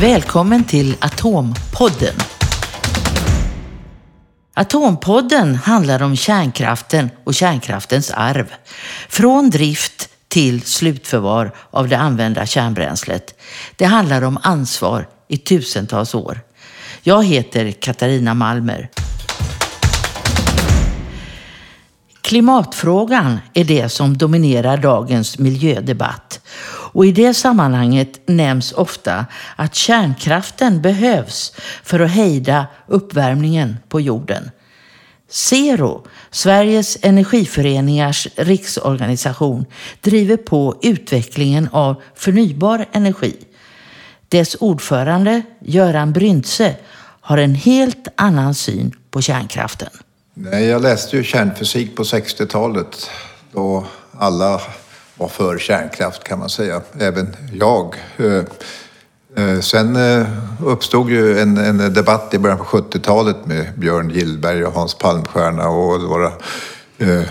Välkommen till Atompodden. Atompodden handlar om kärnkraften och kärnkraftens arv. Från drift till slutförvar av det använda kärnbränslet. Det handlar om ansvar i tusentals år. Jag heter Katarina Malmer. Klimatfrågan är det som dominerar dagens miljödebatt. Och i det sammanhanget nämns ofta att kärnkraften behövs för att hejda uppvärmningen på jorden. Zero, Sveriges energiföreningars riksorganisation, driver på utvecklingen av förnybar energi. Dess ordförande, Göran Bryntse, har en helt annan syn på kärnkraften. Nej, jag läste ju kärnfysik på 60-talet då alla var för kärnkraft kan man säga, även jag. Eh, eh, sen eh, uppstod ju en, en debatt i början på 70-talet med Björn Gillberg och Hans Palmstierna och några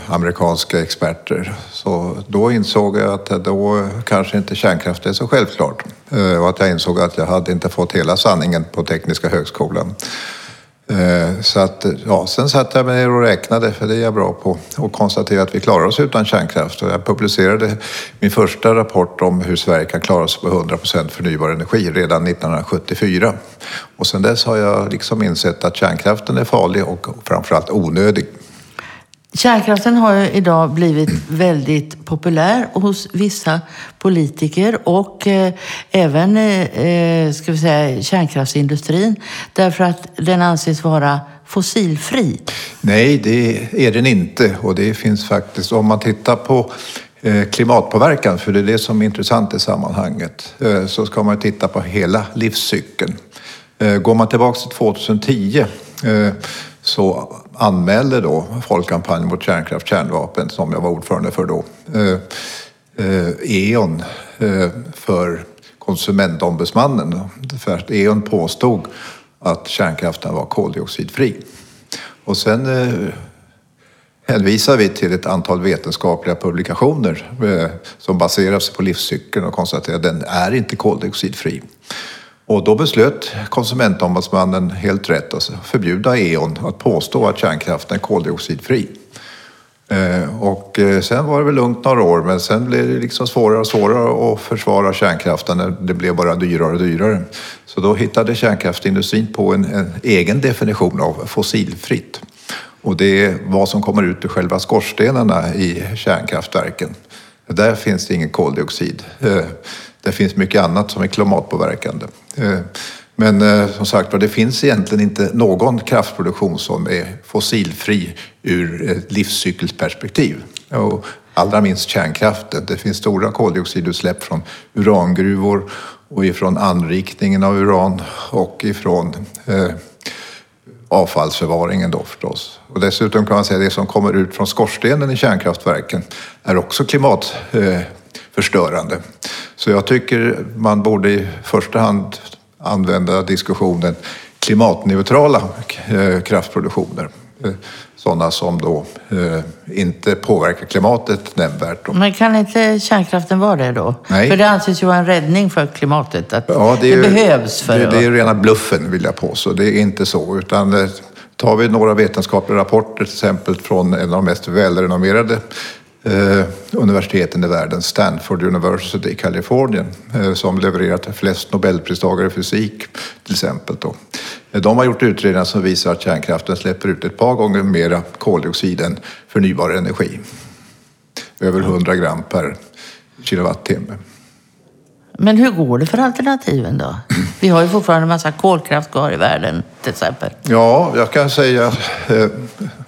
amerikanska experter. Så då insåg jag att då kanske inte kärnkraft är så självklart. Och att jag insåg att jag hade inte fått hela sanningen på Tekniska högskolan. Eh, så att, ja, sen satte jag mig ner och räknade, för det är jag bra på, och konstaterade att vi klarar oss utan kärnkraft. Och jag publicerade min första rapport om hur Sverige kan klara sig på 100% förnybar energi redan 1974. Och sen dess har jag liksom insett att kärnkraften är farlig och framförallt onödig. Kärnkraften har ju idag blivit väldigt populär hos vissa politiker och eh, även eh, ska vi säga, kärnkraftsindustrin därför att den anses vara fossilfri. Nej, det är den inte och det finns faktiskt, om man tittar på eh, klimatpåverkan, för det är det som är intressant i sammanhanget, eh, så ska man titta på hela livscykeln. Eh, går man tillbaka till 2010 så anmälde då Folkkampanjen mot kärnkraft kärnvapen, som jag var ordförande för då, eh, eh, E.ON eh, för konsumentombudsmannen. För att E.ON påstod att kärnkraften var koldioxidfri. Och sen eh, hänvisar vi till ett antal vetenskapliga publikationer eh, som baserar sig på livscykeln och konstaterar att den är inte koldioxidfri. Och då beslöt konsumentombudsmannen helt rätt att förbjuda E.ON att påstå att kärnkraften är koldioxidfri. Eh, och eh, sen var det väl lugnt några år, men sen blev det liksom svårare och svårare att försvara kärnkraften det blev bara dyrare och dyrare. Så då hittade kärnkraftsindustrin på en, en egen definition av fossilfritt. Och det är vad som kommer ut ur själva skorstenarna i kärnkraftverken. Där finns det ingen koldioxid. Eh, det finns mycket annat som är klimatpåverkande. Eh, men eh, som sagt det finns egentligen inte någon kraftproduktion som är fossilfri ur ett livscykelsperspektiv. Och allra minst kärnkraften. Det finns stora koldioxidutsläpp från urangruvor och ifrån anrikningen av uran och ifrån eh, avfallsförvaringen då förstås. Och dessutom kan man säga att det som kommer ut från skorstenen i kärnkraftverken är också klimat eh, klimatförstörande. Så jag tycker man borde i första hand använda diskussionen klimatneutrala eh, kraftproduktioner. Eh, sådana som då eh, inte påverkar klimatet nämnvärt. Men kan inte kärnkraften vara det då? Nej. För det anses ju vara en räddning för klimatet. Att ja, det, är, det behövs för det. Det är rena bluffen vill jag påstå. Det är inte så. Utan tar vi några vetenskapliga rapporter till exempel från en av de mest välrenommerade eh, universiteten i världen, Stanford University i Kalifornien, eh, som levererat flest nobelpristagare i fysik till exempel. Då. Eh, de har gjort utredningar som visar att kärnkraften släpper ut ett par gånger mera koldioxid än förnybar energi. Över 100 gram per kilowattimme. Men hur går det för alternativen då? Vi har ju fortfarande en massa kolkraft kvar i världen till exempel. Ja, jag kan säga eh,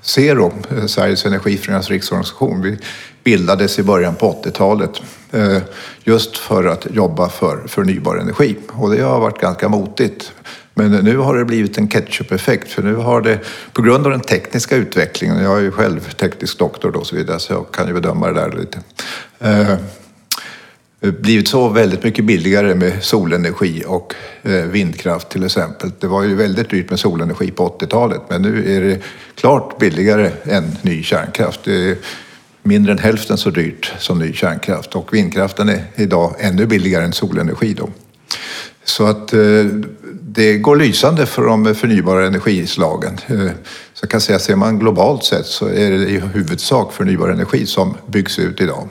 Zero, eh, Sveriges Energiföreningars riksorganisation, vi bildades i början på 80-talet eh, just för att jobba för förnybar energi. Och det har varit ganska motigt. Men nu har det blivit en ketchup-effekt för nu har det, på grund av den tekniska utvecklingen, jag är ju själv teknisk doktor då och så vidare så jag kan ju bedöma det där lite eh, Eh, blivit så väldigt mycket billigare med solenergi och eh, vindkraft till exempel. Det var ju väldigt dyrt med solenergi på 80-talet men nu är det klart billigare än ny kärnkraft. Det är mindre än hälften så dyrt som ny kärnkraft och vindkraften är idag ännu billigare än solenergi. Då. Så att eh, det går lysande för de förnybara energislagen. Så kan säga, ser man globalt sett så är det i huvudsak förnybar energi som byggs ut idag.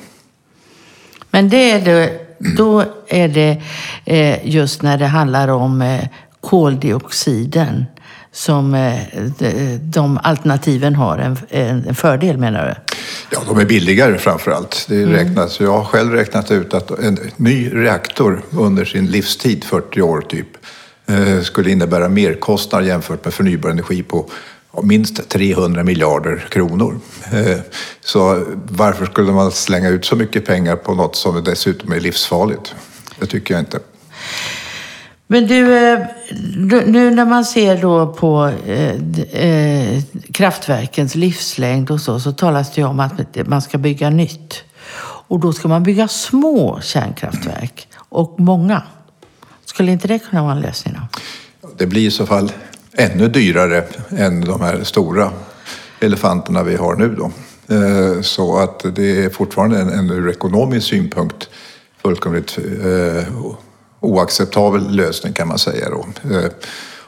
Men det är det, då är det just när det handlar om koldioxiden som eh, de alternativen har en, fördel menar du? Ja, de är billigare framför allt. Det mm. räknas, Jag har själv räknat ut att en ny reaktor under sin livstid, 40 år typ, eh, skulle innebära merkostnad jämfört med förnybar energi på minst 300 miljarder kronor. Eh, så varför skulle man slänga ut så mycket pengar på något som dessutom är livsfarligt? Det tycker jag inte. Men du, eh, nu när man ser då på eh, kraftverkens livslängd och så, så talas det ju om att man ska bygga nytt. Och då ska man bygga små kärnkraftverk och många. Skulle inte det kunna vara en lösning då? Det blir i så fall ännu dyrare än de här stora elefanterna vi har nu då. Eh, så att det är fortfarande en, en ur ekonomisk synpunkt fullkomligt eh, oacceptabel lösning kan man säga då. Eh,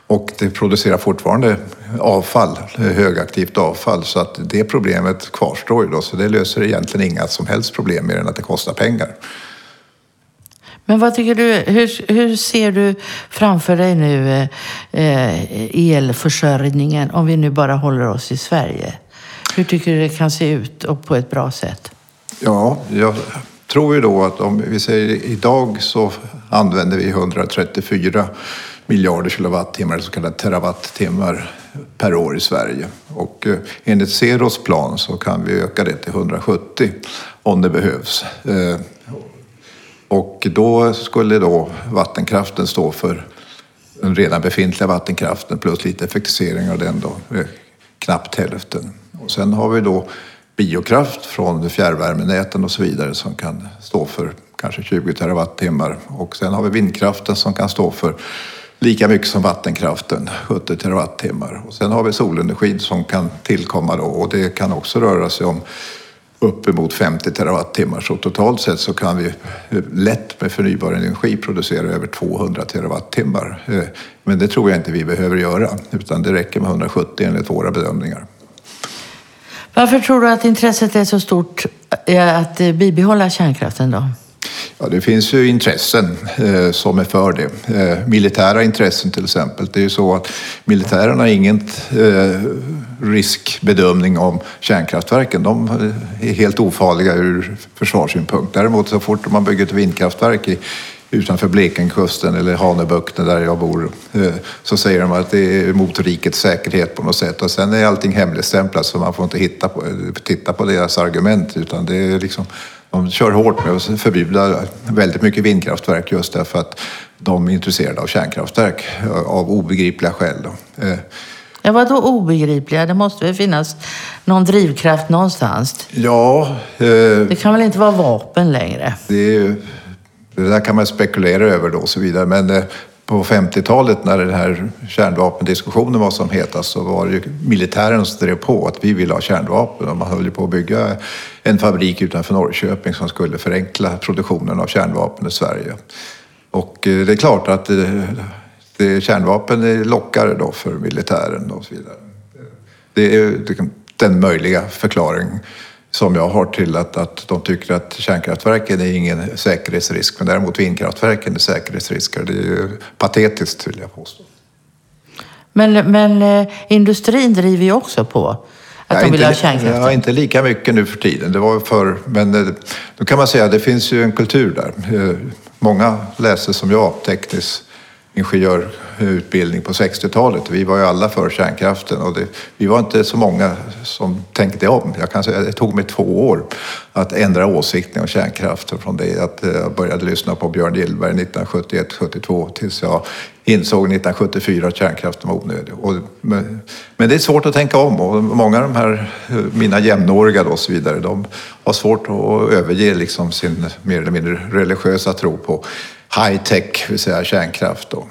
och det producerar fortfarande avfall, eh, högaktivt avfall, så att det problemet kvarstår ju då. Så det löser egentligen inga som helst problem mer än att det kostar pengar. Men vad tycker du, hur, hur ser du framför dig nu eh, eh, elförsörjningen, om vi nu bara håller oss i Sverige? Hur tycker du det kan se ut och på ett bra sätt? Ja, jag tror ju då att om vi säger idag så använder vi 134 miljarder kilowattimmar, så kallade terawattimmar per år i Sverige. Och eh, enligt Ceros plan så kan vi öka det till 170 om det behövs. Eh, och då skulle då vattenkraften stå för den redan befintliga vattenkraften plus lite effektivisering av den då, eh, knappt hälften. Och sen har vi då biokraft från fjärrvärmenäten och så vidare som kan stå för kanske 20 terawattimmar. Och sen har vi vindkraften som kan stå för lika mycket som vattenkraften, 70 terawattimmar. Och sen har vi solenergin som kan tillkomma då och det kan också röra sig om uppemot 50 terawattimmar. Så totalt sett så kan vi eh, lätt med förnybar energi producera över 200 terawattimmar. Eh, men det tror jag inte vi behöver göra, utan det räcker med 170 enligt våra bedömningar. Varför tror du att intresset är så stort eh, att bibehålla kärnkraften då? Ja, det finns ju intressen eh, som är för det. Eh, militära intressen till exempel. Det är ju så att militärerna har ingen eh, riskbedömning om kärnkraftverken. De eh, är helt ofarliga ur försvarssynpunkt. Däremot så fort man bygger ett vindkraftverk i, utanför Blekingekusten eller Hanöbukten där jag bor eh, så säger de att det är mot rikets säkerhet på något sätt. Och sen är allting hemligstämplat så man får inte hitta på, titta på deras argument utan det är liksom de kör hårt med att förbjuda väldigt mycket vindkraftverk just därför att de är intresserade av kärnkraftverk av obegripliga skäl. Eh, ja, vad då obegripliga? Det måste väl finnas någon drivkraft någonstans? Ja. Eh, det kan väl inte vara vapen längre? Det, det där kan man spekulera över då och så vidare. Men eh, på 50-talet när den här kärnvapendiskussionen var som hetast så var det ju militären som drev på att vi ville ha kärnvapen och man höll på att bygga en fabrik utanför Norrköping som skulle förenkla produktionen av kärnvapen i Sverige. Och eh, det är klart att det, det, kärnvapen är lockare då för militären och så vidare. Det är liksom den möjliga förklaringen som jag har till att, att de tycker att kärnkraftverken är ingen säkerhetsrisk, men däremot vindkraftverken är säkerhetsrisker. Det är ju patetiskt vill jag påstå. Men, men eh, industrin driver ju också på att de vill inte, ha kärnkraft. Ja, inte lika mycket nu för tiden. Det var för, men eh, då kan man säga att det finns ju en kultur där. Eh, många läser som jag teknisk utbildning på 60-talet. Vi var ju alla för kärnkraften och det, vi var inte så många som tänkte om. Jag kan säga, det tog mig två år att ändra åsikten om kärnkraften från det att eh, jag började lyssna på Björn Gillberg 1971-72 tills jag insåg 1974 att kärnkraften var onödig. Och, men, men, det är svårt att tänka om och många av de här, eh, mina jämnåriga då och så vidare, de har svårt att överge liksom sin mer eller mindre religiösa tro på high tech, det vill säga kärnkraft. Då.